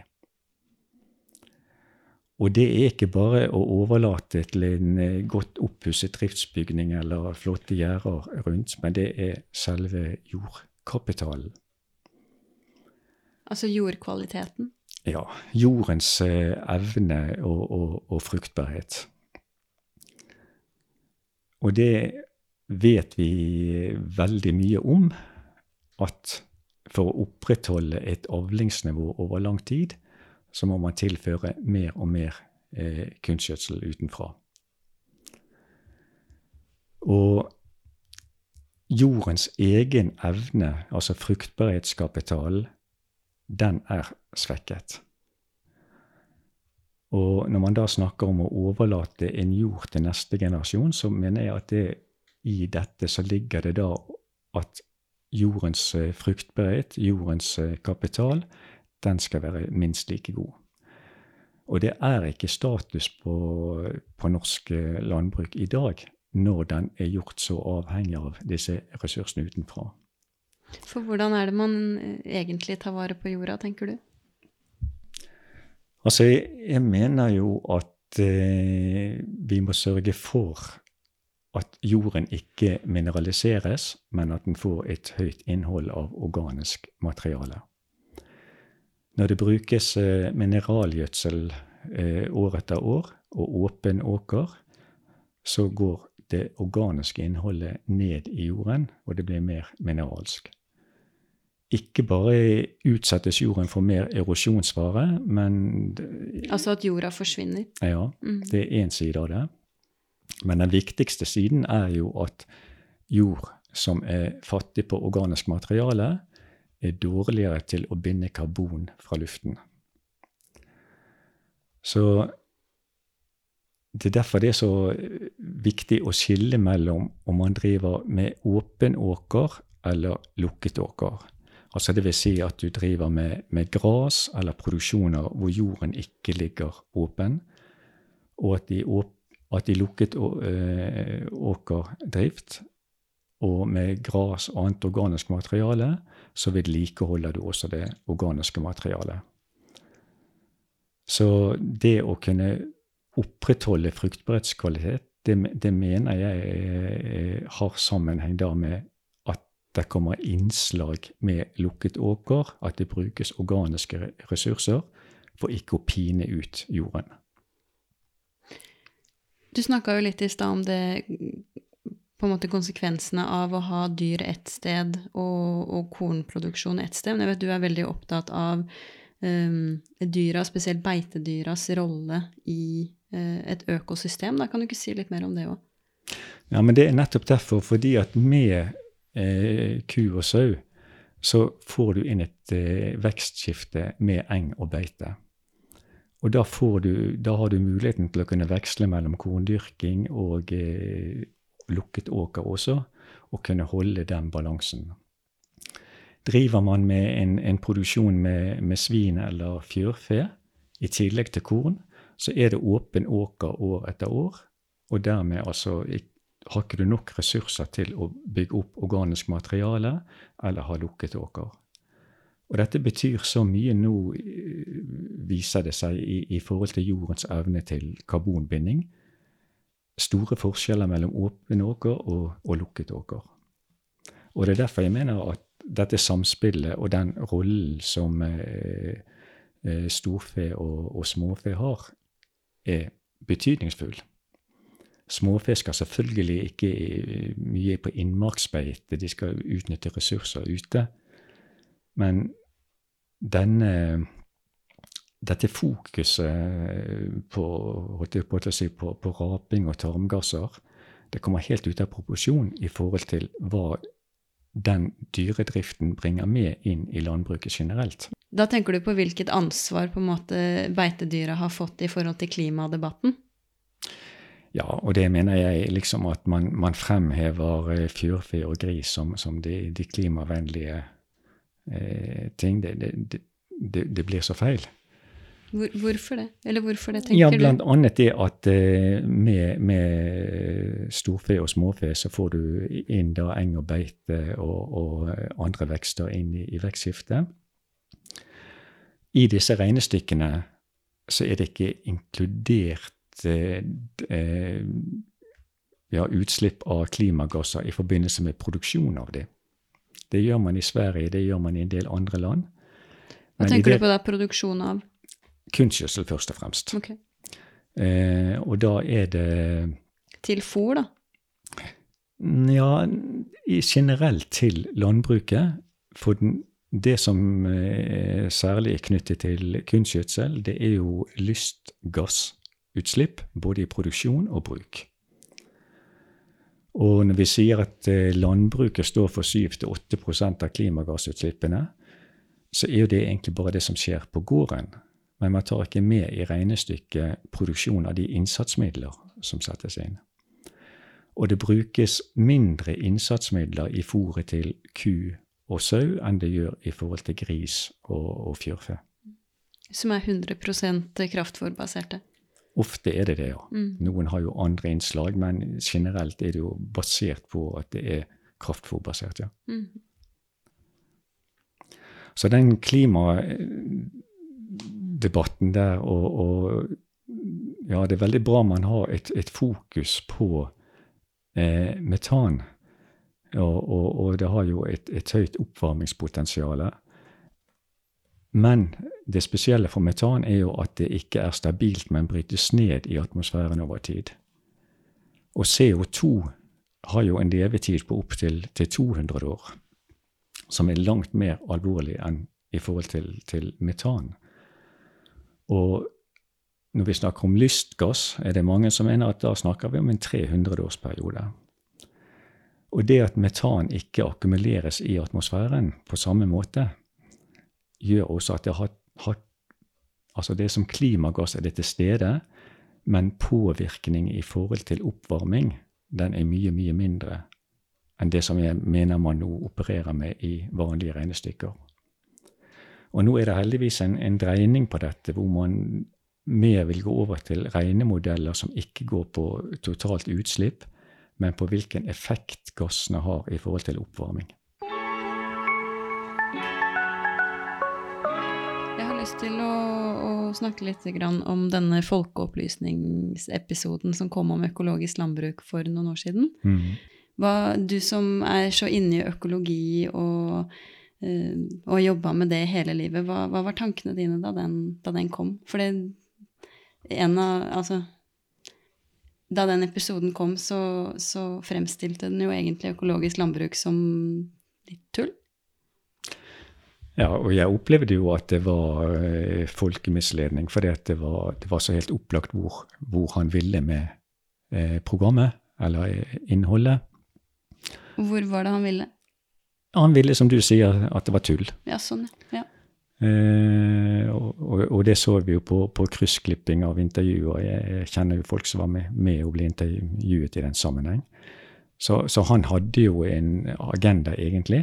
Og det er ikke bare å overlate til en eh, godt oppusset driftsbygning eller flotte gjerder rundt, men det er selve jordkapitalen. Altså jordkvaliteten? Ja. Jordens eh, evne og, og, og fruktbarhet. Og det vet vi veldig mye om at for å opprettholde et avlingsnivå over lang tid, så må man tilføre mer og mer eh, kunstgjødsel utenfra. Og jordens egen evne, altså fruktbarhetskapitalen, den er svekket. Og når man da snakker om å overlate en jord til neste generasjon, så mener jeg at det i dette så ligger det da at jordens eh, fruktbarhet, jordens eh, kapital, den skal være minst like god. Og det er ikke status på, på norsk eh, landbruk i dag når den er gjort så avhengig av disse ressursene utenfra. For hvordan er det man egentlig tar vare på jorda, tenker du? Altså, jeg, jeg mener jo at eh, vi må sørge for at jorden ikke mineraliseres, men at den får et høyt innhold av organisk materiale. Når det brukes eh, mineralgjødsel eh, år etter år og åpen åker, så går det organiske innholdet ned i jorden, og det blir mer mineralsk. Ikke bare utsettes jorden for mer erosjonsfare, men Altså at jorda forsvinner? Ja, mm. det er én side av det. Men den viktigste siden er jo at jord som er fattig på organisk materiale, er dårligere til å binde karbon fra luften. Så det er derfor det er så viktig å skille mellom om man driver med åpen åker eller lukket åker. Altså det vil si at du driver med, med gras eller produksjoner hvor jorden ikke ligger åpen, og at de åp, at i lukket eh, åkerdrift og med gras og annet organisk materiale, så vedlikeholder du også det organiske materialet. Så det å kunne opprettholde fruktbarhetskvalitet, det, det mener jeg eh, har sammenheng da med det kommer innslag med lukket åker, at det brukes organiske ressurser for ikke å pine ut jorden. Du snakka jo litt i stad om det på en måte konsekvensene av å ha dyr ett sted og, og kornproduksjon ett sted. Men jeg vet du er veldig opptatt av um, dyra, spesielt beitedyras rolle i uh, et økosystem. Da kan du ikke si litt mer om det òg? Ja, men det er nettopp derfor. Fordi at med eh, ku og sau så får du inn et eh, vekstskifte med eng og beite. Og da, du, da, har du muligheten til å kunne veksle mellom korndyrking og eh, lukket åker også, og kunne holde den balansen. Driver man med en, en produksjon med, med, svin eller fjørfe i tillegg til korn, så er det åpen åker år etter år, og dermed altså har ikke du nok ressurser til å bygge opp organisk materiale eller ha lukket åker. Og dette betyr så mye nå, eh, viser det seg, i, i forhold til jordens evne til karbonbinding. Store forskjeller mellom åpen åker og, og lukket åker. Og det er derfor jeg mener at, dette samspillet og den rollen som eh, eh, storfe og, og småfe har, er betydningsfull. Småfe skal selvfølgelig ikke mye på innmarksbeite, de skal utnytte ressurser ute. Men denne, dette fokuset på, på, si, på, på raping og tarmgasser, det kommer helt ut av proporsjon i forhold til hva den dyredriften bringer med inn i landbruket generelt. Da tenker du på hvilket ansvar på en måte beitedyra har fått i forhold til klimadebatten? Ja, og det mener jeg liksom at man, man fremhever eh, fjørfe og gris som, som de, de, klimavennlige eh, ting. Det, det, det, det, blir så feil. Hvor, hvorfor det? Eller hvorfor det, tenker du? Ja, Blant annet det at eh, med, med, storfe og småfe så får du inn da eng og beite og, og andre vekster inn i, i vekstskiftet. I disse regnestykkene så er det ikke inkludert eh, eh, ja, utslipp av klimagasser i forbindelse med produksjon av det. Det gjør man i Sverige, det gjør man i en del andre land. Hva tenker det, du på da, produksjon av? kunstgjødsel, først og fremst. Okay. Eh, og da er det Til fôr, da? Ja, generelt til landbruket. For den, det som eh, særlig er knyttet til kunstgjødsel, det er jo lystgassutslipp, både i produksjon og bruk. Og når vi sier at eh, landbruket står for 7-8% av klimagassutslippene, så er jo det egentlig bare det som skjer på gården men man tar ikke med i regnestykket produksjon av de innsatsmidler som settes inn. Og det brukes mindre innsatsmidler i fôret til ku og sau enn det gjør i forhold til gris og, og fjørfe. Som er 100 kraftfôrbaserte? Ofte er det det, ja. Mm. Noen har jo andre innslag, men generelt er det jo basert på at det er kraftfòrbasert, ja. Mm. Så den klimadebatten der, og, og, ja, det er veldig bra man har et, et fokus på eh, metan. Og, og, og, det har jo et, et høyt oppvarmingspotensial. Men det spesielle for metan er jo at det ikke er stabilt, men brytes ned i atmosfæren over tid. Og CO2 har jo en levetid på opptil 200 år, som er langt mer alvorlig enn i forhold til, til metan. Og når vi snakker om lystgass, er det mange som mener at da snakker vi om en 300-årsperiode. Og det at metan ikke akkumuleres i atmosfæren på samme måte, gjør også at det har, har Altså det som klimagass er det til stede, men påvirkning i forhold til oppvarming, den er mye, mye mindre enn det som jeg mener man nå opererer med i vanlige regnestykker. Og nå er det heldigvis en, en dreining på dette, hvor man mer vil gå over til regnemodeller som ikke går på totalt utslipp, men på hvilken effekt gassene har i forhold til oppvarming. Har lyst til å, å snakke litt om denne folkeopplysningsepisoden som kom om økologisk landbruk for noen år siden. Mm. Hva, du som er så inne i økologi og Eh, og jobba med det hele livet. Hva, hva var tankene dine da den, da den kom? For en av Altså Da den episoden kom, så, så fremstilte den jo egentlig økologisk landbruk som litt tull. Ja, og jeg opplevde jo at det var eh, folkemisledning, for det var, det var så helt opplagt hvor, hvor han ville med eh, programmet, eller eh, innholdet. Hvor var det han ville? Han ville, som du sier, at det var tull. Ja, sånn, ja. Eh, og, og, det så vi jo på, på kryssklipping av intervjuer. Jeg, jeg, kjenner jo folk som var med, med å bli intervjuet i den sammenheng. Så, så, han hadde jo en agenda, egentlig.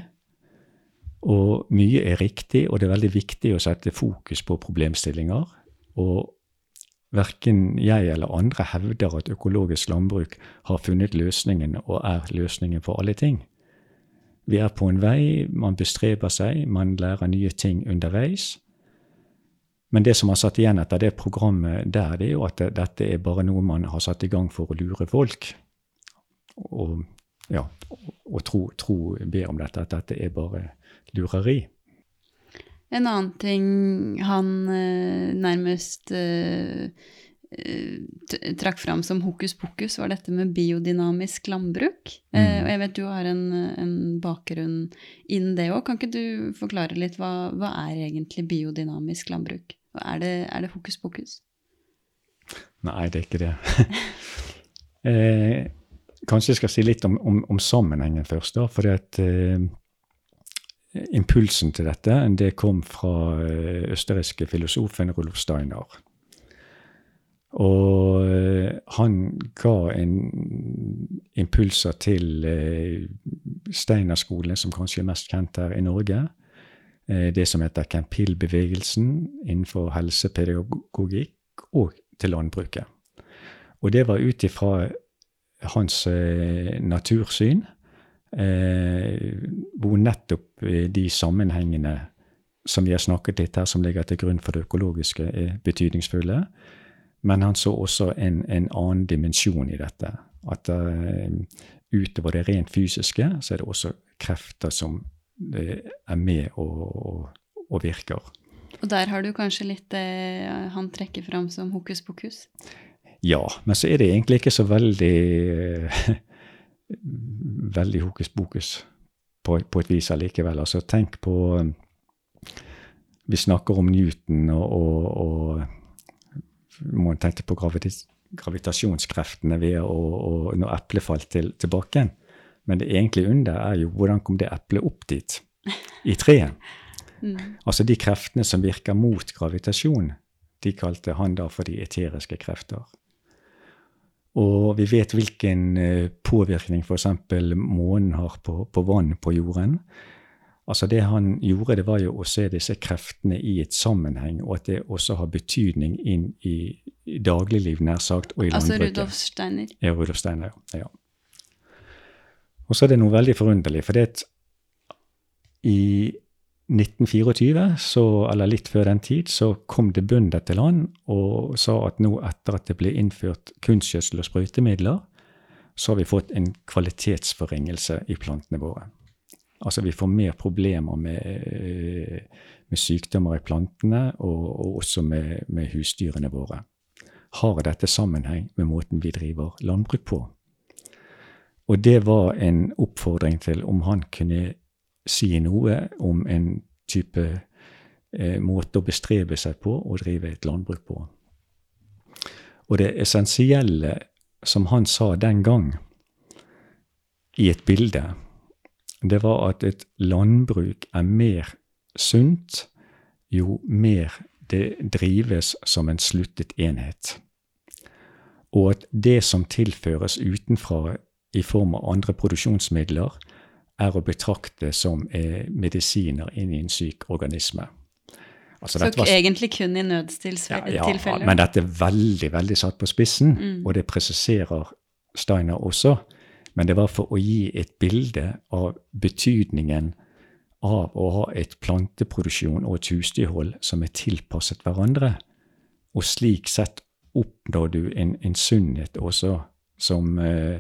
Og mye er riktig, og det er veldig viktig å sette fokus på problemstillinger. Og verken jeg eller andre hevder at økologisk landbruk har funnet løsningen og er løsningen for alle ting. Vi er på en vei, man bestreber seg, man lærer nye ting underveis. Men det som har satt igjen etter det programmet der, det er jo at dette er bare noe man har satt i gang for å lure folk. Og ja, og tro, tro be om dette, at dette er bare lureri. En annen ting han eh, nærmest eh, eh, trakk fram som hokus pokus, var dette med biodynamisk landbruk. Eh, Mm. og jeg vet du har en, en bakgrunn innen det òg. Kan ikke du forklare litt hva, hva er egentlig biodynamisk landbruk? Og Er det, er det hokus pokus? Nei, det er ikke det. [LAUGHS] eh, kanskje jeg skal si litt om, om, om sammenhengen først, da. For at eh, impulsen til dette det kom fra eh, østerrikske filosofen Rudolf Steiner. Og eh, han ga en impulser til eh, Steinerskolen, som kanskje er mest kjent her i Norge. Det som heter Campil-bevegelsen innenfor helsepedagogikk og til landbruket. Og det var ut ifra hans natursyn, eh, hvor nettopp eh, de sammenhengene som vi har snakket litt her, som ligger til grunn for det økologiske, er betydningsfulle. Men han så også en, en annen dimensjon i dette. At eh, utover det rent fysiske, så er det også krefter som eh, er med og, og, og virker. Og der har du kanskje litt det han trekker fram som hokus pokus? Ja, men så er det egentlig ikke så veldig eh, [LAUGHS] veldig hokus pokus på, på et vis allikevel. Altså, tenk på eh, Vi snakker om Newton og, og, tenkte på gravitas, gravitasjonskreftene ved å, å, når eplet falt til, til bakken. Men det egentlige under er jo hvordan kom det eplet opp dit? I treet. [LAUGHS] Mm. Altså de kreftene som virker mot gravitasjon, de kalte han da for de eteriske krefter. Og vi vet hvilken eh, påvirkning f.eks. månen har på, på vann på jorden. Altså Det han gjorde, det var jo å se disse kreftene i et sammenheng, og at det også har betydning inn i, dagligliv, nær sagt, og i Altså. Rudolf Steiner. Ja, Rudolf Steiner, ja. Og så er det noe veldig forunderlig, for det at i 1924, så, eller litt før den tid, så kom det bønder til han og sa at nå etter at det ble innført kunstgjødsel og sprøytemidler, så har vi fått en kvalitetsforringelse i plantene våre. Altså vi får mer problemer med, eh, med sykdommer i plantene, og, og også med, med husdyrene våre. Har dette sammenheng med måten vi driver landbruk på? Og det var en oppfordring til om han kunne si noe om en type eh, måte å bestrebe seg på å drive et landbruk på. Og det essensielle som han sa den gang, i et bilde, det var at et landbruk er mer sunt jo mer det drives som en sluttet enhet. Og at det som tilføres utenfra i form av andre produksjonsmidler, er å betrakte som eh, medisiner inn i en syk organisme. Altså, Så var- egentlig kun i nødstilfeller? ja, men dette er veldig veldig satt på spissen, Mm. og det presiserer Steiner også. Men det var for å gi et bilde av betydningen av å ha et planteproduksjon og et husdyrhold som er tilpasset hverandre. Og slik sett oppnår du en, en sunnhet også, som eh,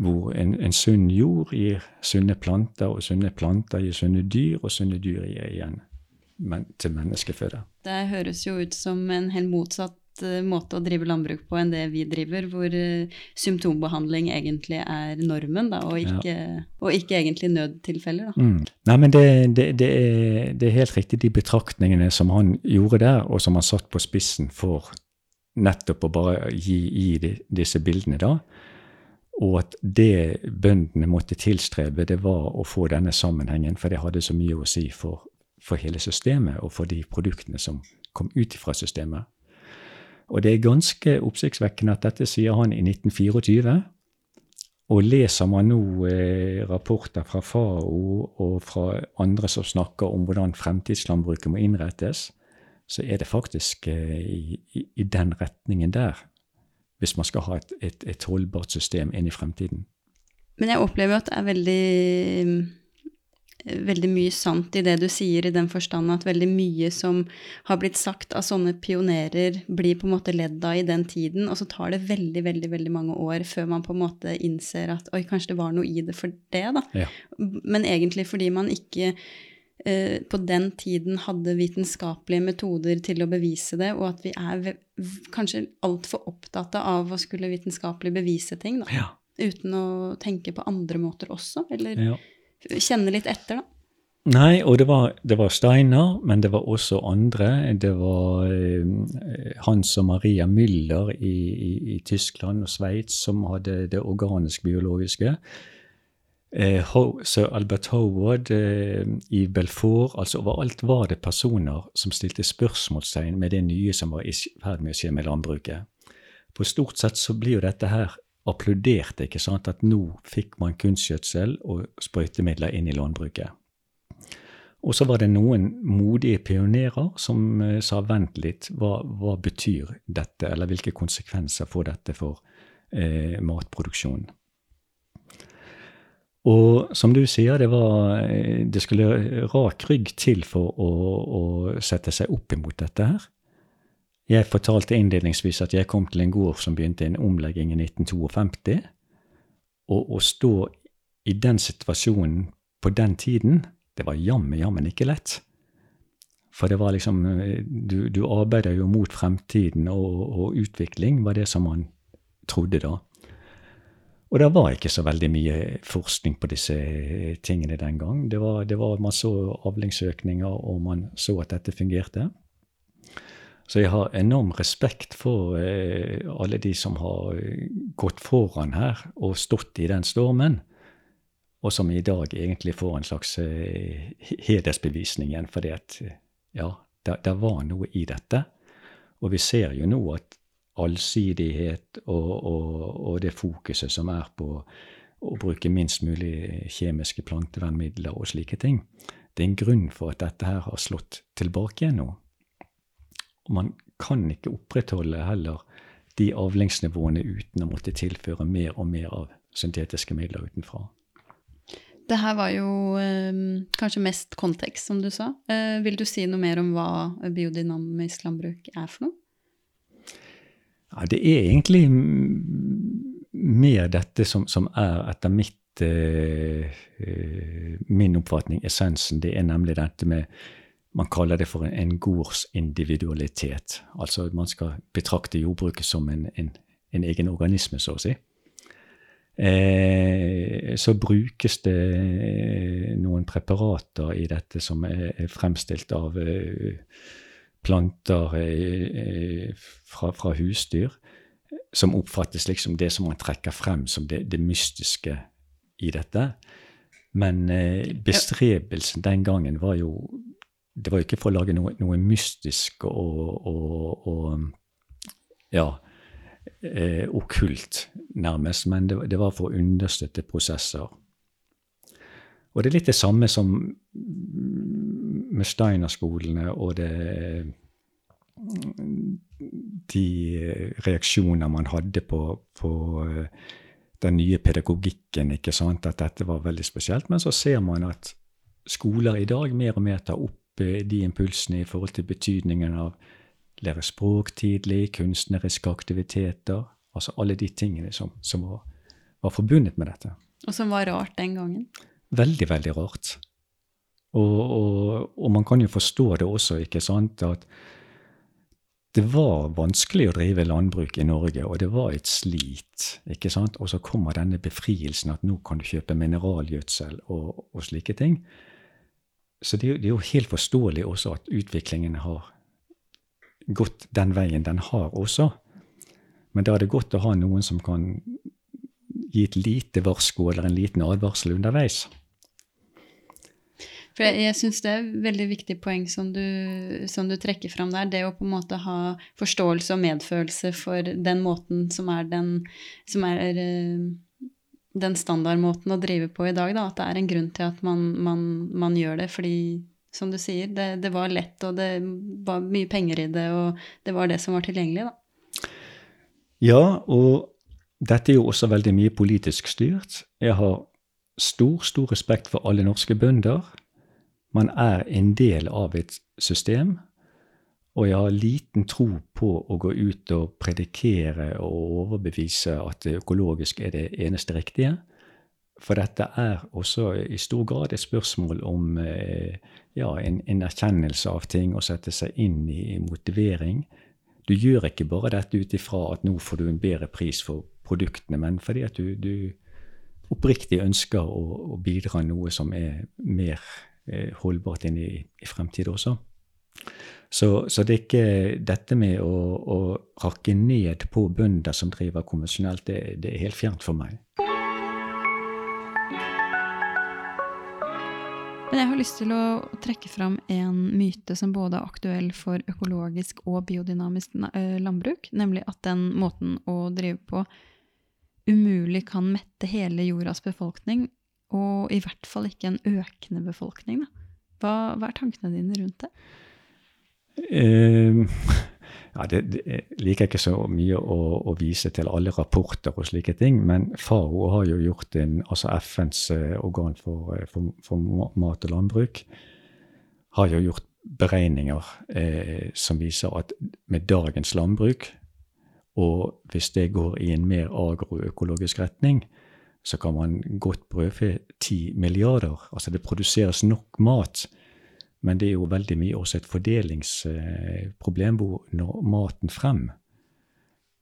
hvor en, en sunn jord gir sunne planter, og sunne planter gir sunne dyr, og sunne dyr gir igjen men, til menneskeføde. Det høres jo ut som en helt motsatt eh, måte å drive landbruk på enn det vi driver, hvor eh, symptombehandling egentlig er normen, da, og, ikke, og ikke egentlig nødtilfeller. Da. Mm. Nei, men det, det, det, er, det er helt riktig de betraktningene som han gjorde der, og som han satt på spissen for nettopp å bare gi, de, disse bildene, da. Og at det bøndene måtte tilstrebe, det var å få denne sammenhengen, for det hadde så mye å si for, for hele systemet og for de produktene som kom ut fra systemet. Og det er ganske oppsiktsvekkende at dette sier han i 1924. Og leser man nå eh, rapporter fra FAO og fra andre som snakker om hvordan fremtidslandbruket må innrettes, så er det faktisk eh, i, i, den retningen der, hvis man skal ha et, et, et holdbart system inn i fremtiden. Men jeg opplever at det er veldig veldig mye sant i det du sier, i den forstand at veldig mye som har blitt sagt av sånne pionerer, blir på en måte ledd av i den tiden, og så tar det veldig, veldig veldig mange år før man på en måte innser at oi, kanskje det var noe i det for det, da. Ja. Men egentlig fordi man ikke eh, på den tiden hadde vitenskapelige metoder til å bevise det, og at vi er kanskje altfor opptatt av å skulle vitenskapelig bevise ting, da. Ja. Uten å tenke på andre måter også, eller ja. kjenne litt etter, da. Nei, og det var, det var Steiner, men det var også andre. Det var eh, Hans og Maria Müller i, i, i Tyskland og Sveits som hadde det organisk-biologiske. Eh, Sir Albert Howard eh, i Belfort altså Overalt var det personer som stilte spørsmålstegn med det nye som var i ferd med å skje med landbruket. For stort sett så blir jo dette her applaudert, ikke sant, at nå fikk man kunstgjødsel og sprøytemidler inn i landbruket. Og så var det noen modige pionerer som eh, sa vent litt, hva, hva betyr dette, eller hvilke konsekvenser får dette for eh, matproduksjonen? Og som du sier, det, var, eh, det skulle rak rygg til for å, å sette seg opp imot dette her. Jeg fortalte innledningsvis at jeg kom til en gård som begynte en omlegging i 1952. Og å stå i den situasjonen på den tiden, det var jammen, jammen ikke lett. For det var liksom eh, Du, du arbeider jo mot fremtiden, og, og utvikling var det som man trodde da. Og det var ikke så veldig mye forskning på disse tingene den gang. Det var, det var Man så avlingsøkninger, og man så at dette fungerte. Så jeg har enorm respekt for eh, alle de som har eh, gått foran her og stått i den stormen, og som i dag egentlig får en slags eh, hedersbevisning igjen, fordi at eh, ja, det var noe i dette. Og vi ser jo nå at allsidighet og, og, og det fokuset som er på å bruke minst mulig kjemiske plantevernmidler og slike ting, det er en grunn for at dette her har slått tilbake igjen nå. Og man kan ikke opprettholde heller de avlingsnivåene uten å måtte tilføre mer og mer av syntetiske midler utenfra. Det her var jo eh, kanskje mest kontekst, som du sa. Eh, vil du si noe mer om hva biodynamisk landbruk er for noe? Ja, det er egentlig mer dette som, som er etter mitt eh, eh, min oppfatning essensen. Det er nemlig dette med Man kaller det for en, en gårdsindividualitet. Altså man skal betrakte jordbruket som en, en, en egen organisme, så å si. Eh, så brukes det noen preparater i dette som er, er fremstilt av eh, planter fra, fra husdyr, som oppfattes liksom det som man trekker frem som det, det mystiske i dette. Men eh, bestrebelsen den gangen var jo Det var jo ikke for å lage noe, noe mystisk og, og, og ja, eh, okkult, nærmest, men det, det var for å understøtte prosesser. Og det er litt det samme som med Steiner-skolene og det De reaksjoner man hadde på, på den nye pedagogikken, ikke sant, at dette var veldig spesielt. Men så ser man at skoler i dag mer og mer tar opp eh, de impulsene i forhold til betydningen av lære språk tidlig, kunstneriske aktiviteter, altså alle de tingene som, som var, var forbundet med dette. Og som var rart den gangen. Veldig, veldig rart. Og, og, og man kan jo forstå det også, ikke sant, at det var vanskelig å drive landbruk i Norge, og det var et slit. ikke sant? Og så kommer denne befrielsen at nå kan du kjøpe mineralgjødsel og, og slike ting. Så det, det er jo helt forståelig også at utviklingen har gått den veien den har også. Men da er det godt å ha noen som kan gi et lite varsko eller en liten advarsel underveis. For jeg, jeg syns det er et veldig viktig poeng som du, som du trekker fram der. Det å på en måte ha forståelse og medfølelse for den måten som er den, som er, eh, den standardmåten å drive på i dag. Da. At det er en grunn til at man, man, man gjør det. Fordi, som du sier, det, det var lett, og det var mye penger i det, og det var det som var tilgjengelig. Da. Ja, og dette er jo også veldig mye politisk styrt. Jeg har stor, stor respekt for alle norske bønder. Man er en del av et system. Og jeg har liten tro på å gå ut og predikere og overbevise at økologisk er det eneste riktige. For dette er også i stor grad et spørsmål om eh, ja, en, en erkjennelse av ting, å sette seg inn i motivering. Du gjør ikke bare dette ut ifra at nå får du en bedre pris for produktene, men fordi at du, du oppriktig ønsker å, å, bidra noe som er mer holdbart inn i, i fremtiden også. Så, så, det er ikke dette med å, å rakke ned på bønder som driver konvensjonelt, det, det er helt fjernt for meg. Men jeg har lyst til å trekke fram en myte som både er aktuell for økologisk og biodynamisk eh, landbruk, nemlig at den måten å drive på umulig kan mette hele jordas befolkning, og i hvert fall ikke en økende befolkning. Hva, hva, er tankene dine rundt det? Uh, ja, det, det, liker ikke så mye å, å, vise til alle rapporter og slike ting, men FAO har jo gjort en, altså FNs uh, organ for, uh, for, for, mat og landbruk, har jo gjort beregninger eh, som viser at med dagens landbruk og hvis det går i en mer agroøkologisk retning, så kan man godt brødfø ti milliarder. Altså det produseres nok mat. Men det er jo veldig mye også et fordelingsproblem hvor når maten frem.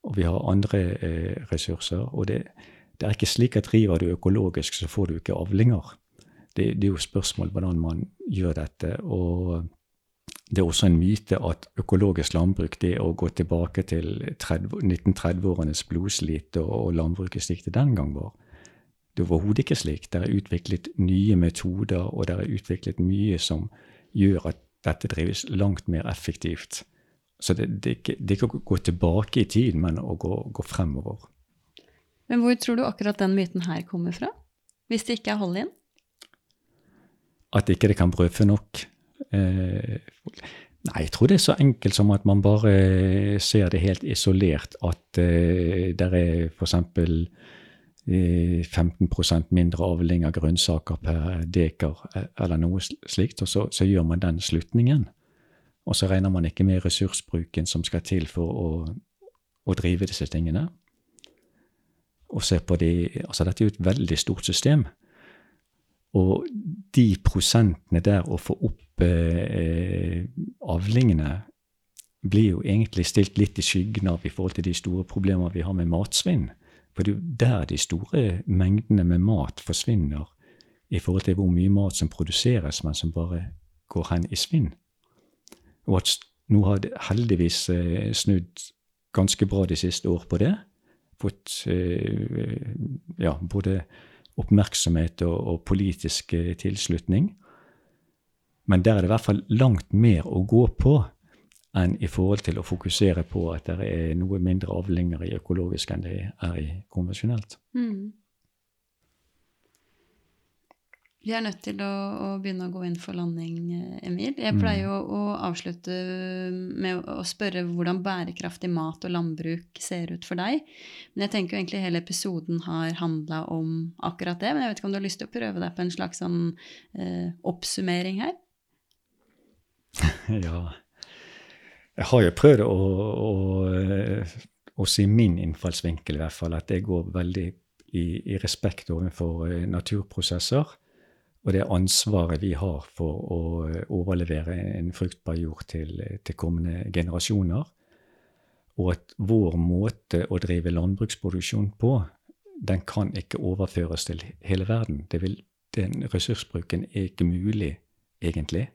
Og vi har andre eh, ressurser. Og det, det, er ikke slik at driver du økologisk, så får du ikke avlinger. Det, det er jo spørsmål hvordan man gjør dette. og det er også en myte at økologisk landbruk det å gå tilbake til 1930-årenes blodslit og, og landbruket slik det den gang var. Det er overhodet ikke slik. Det er utviklet nye metoder, og det er utviklet mye som gjør at dette drives langt mer effektivt. Så det, det, det er ikke å gå tilbake i tid, men å gå, gå, fremover. Men hvor tror du akkurat den myten her kommer fra? Hvis det ikke er hold inn? At ikke det kan brødfø nok. Eh, nei, jeg tror det er så enkelt som at man bare eh, ser det helt isolert. At uh, det er f.eks. 15% mindre avling av grønnsaker per dekar, eller noe slikt. Og så, så, gjør man den slutningen. Og så regner man ikke med ressursbruken som skal til for å, å drive disse tingene. Og se på de, altså Dette er jo et veldig stort system. Og de prosentene der å få opp eh, avlingene blir jo egentlig stilt litt i skyggen av i forhold til de store problemene vi har med matsvinn. For det er jo der de store mengdene med mat forsvinner i forhold til hvor mye mat som produseres, men som bare går hen i svinn. Og at nå har det heldigvis eh, snudd ganske bra de siste år på det. Fått eh, ja, både oppmerksomhet og, og politisk eh, tilslutning. Men der er det i hvert fall langt mer å gå på enn i forhold til å fokusere på at det er noe mindre avlinger i økologisk enn det er i konvensjonelt. Mm. Vi er nødt til å, å, begynne å gå inn for landing, Emil. Jeg pleier jo mm. å, avslutte med å spørre hvordan bærekraftig mat og landbruk ser ut for deg. Men jeg tenker jo egentlig hele episoden har handla om akkurat det. Men jeg vet ikke om du har lyst til å prøve deg på en slags sånn eh, oppsummering her? [LAUGHS] ja. Jeg har jo prøvd å, å, å si min innfallsvinkel, i hvert fall. At jeg går veldig i, i respekt overfor eh, naturprosesser og det ansvaret vi har for å eh, overlevere en fruktbar jord til, til kommende generasjoner. Og at vår måte å drive landbruksproduksjon på, den kan ikke overføres til hele verden. Vil, den ressursbruken er ikke mulig, egentlig.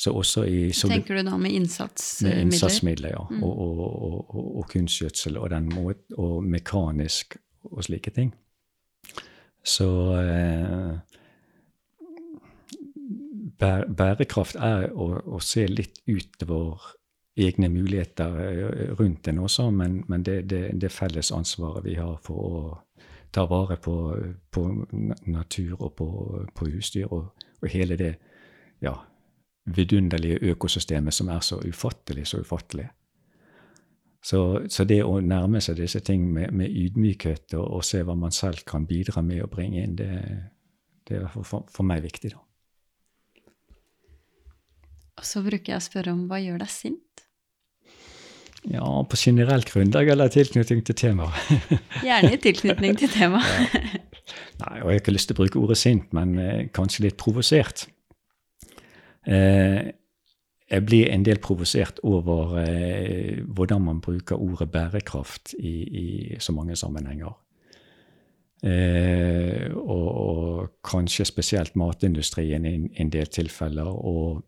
Så også i Tenker du da med innsatsmidler? Med innsatsmidler, ja. Mm. Og, og, og, og, kunstgjødsel og, den måten, og mekanisk og slike ting. Så eh, bærekraft er å, å, se litt utover egne muligheter eh, rundt en også, men, men det, det, det felles ansvaret vi har for å ta vare på, på natur og på, på husdyr og, hele det ja, vidunderlige økosystemet som er så ufattelig, så ufattelig. Så, så, det å nærme seg disse ting med, med ydmykhet og, og, se hva man selv kan bidra med å bringe inn, det, Det er for, for, meg viktig, da. Og så bruker jeg å spørre om hva gjør deg sint? Ja, på generelt grunnlag eller tilknytning til temaet? [LAUGHS] Gjerne i tilknytning til temaet. ja. Nei, og Jeg har ikke lyst til å bruke ordet sint, men eh, kanskje litt provosert. Eh, jeg blir en del provosert over eh, hvordan man bruker ordet bærekraft i, i så mange sammenhenger. Eh, og, og, kanskje spesielt matindustrien i en del tilfeller. Og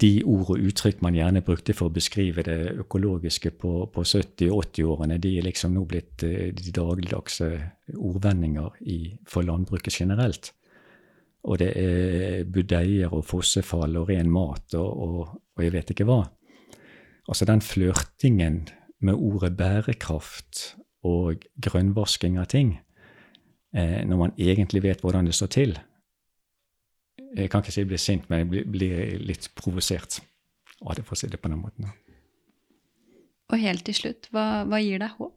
de ord og uttrykk man gjerne brukte for å beskrive det økologiske på, på 70- og 80-årene, de er liksom nå blitt eh, de dagligdagse ordvendinger i, for landbruket generelt. Og det er budeier og fossefall og ren mat og, og, og jeg vet ikke hva. Altså den flørtingen med ordet bærekraft og grønnvasking av ting, eh, når man egentlig vet hvordan det står til. Jeg kan ikke si jeg blir sint, men jeg blir, blir litt provosert av det, for å si det på den måten. Og helt til slutt, hva, hva gir deg håp?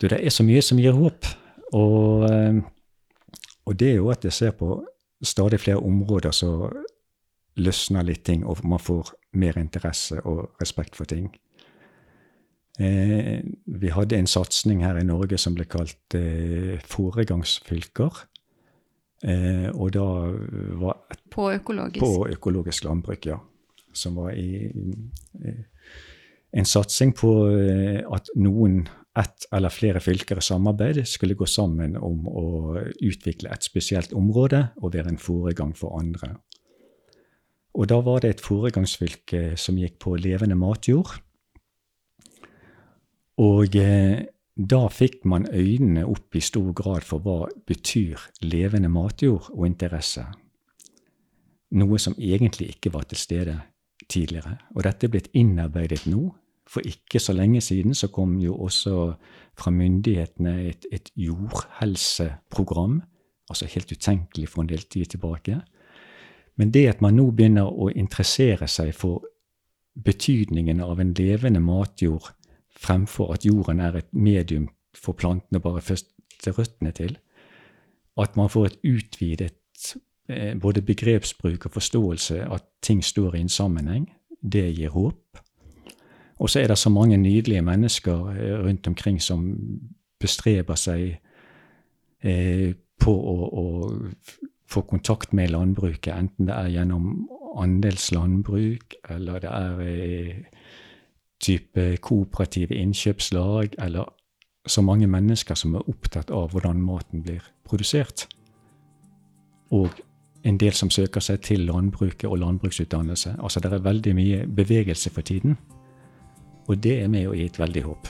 Du, det er så mye som gir håp. Og, eh, og det er jo at jeg ser på stadig flere områder så løsner litt ting, og man får mer interesse og respekt for ting. Eh, vi hadde en satsing her i Norge som ble kalt eh, foregangsfylker. Eh, og da var et, På økologisk? På økologisk landbruk, ja. Som var i, i en satsing på eh, at noen, ett eller flere fylker i samarbeid skulle gå sammen om å utvikle et spesielt område og være en foregang for andre. Og da var det et foregangsfylke som gikk på levende matjord. Og eh, da fikk man øynene opp i stor grad for hva betyr levende matjord og interesse. Noe som egentlig ikke var til stede tidligere. Og dette er blitt innarbeidet nå. For ikke så lenge siden så kom jo også fra myndighetene et, et jordhelseprogram. Altså helt utenkelig for en del tid tilbake. Men det at man nå begynner å interessere seg for betydningen av en levende matjord fremfor at jorden er et medium for plantene bare først til røttene til. At man får et utvidet eh, både begrepsbruk og forståelse at ting står i en sammenheng. Det gir håp. Og så er det så mange nydelige mennesker eh, rundt omkring som bestreber seg eh, på å, å, få kontakt med landbruket, enten det er gjennom andelslandbruk, eller det er eh, type kooperative innkjøpslag, eller så mange mennesker som er opptatt av hvordan maten blir produsert. Og en del som søker seg til landbruket og landbruksutdannelse. Altså det er veldig mye bevegelse for tiden. Og det er med å gi et veldig håp.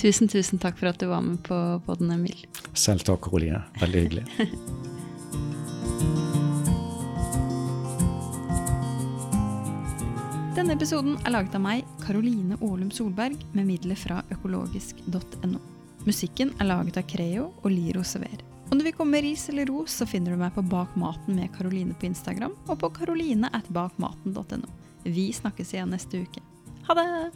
Tusen, tusen takk for at du var med på podden, Emil. Selv takk, Karoline. Veldig hyggelig. [LAUGHS] Denne episoden er laget av meg, Karoline Aalum Solberg, med midler fra økologisk.no. Musikken er laget av Creo og Liro Sever. Om du vil komme med ris eller ros, så finner du meg på Bak maten med Karoline på Instagram og på karoline at bakmaten.no. Vi snakkes igjen neste uke. 好的。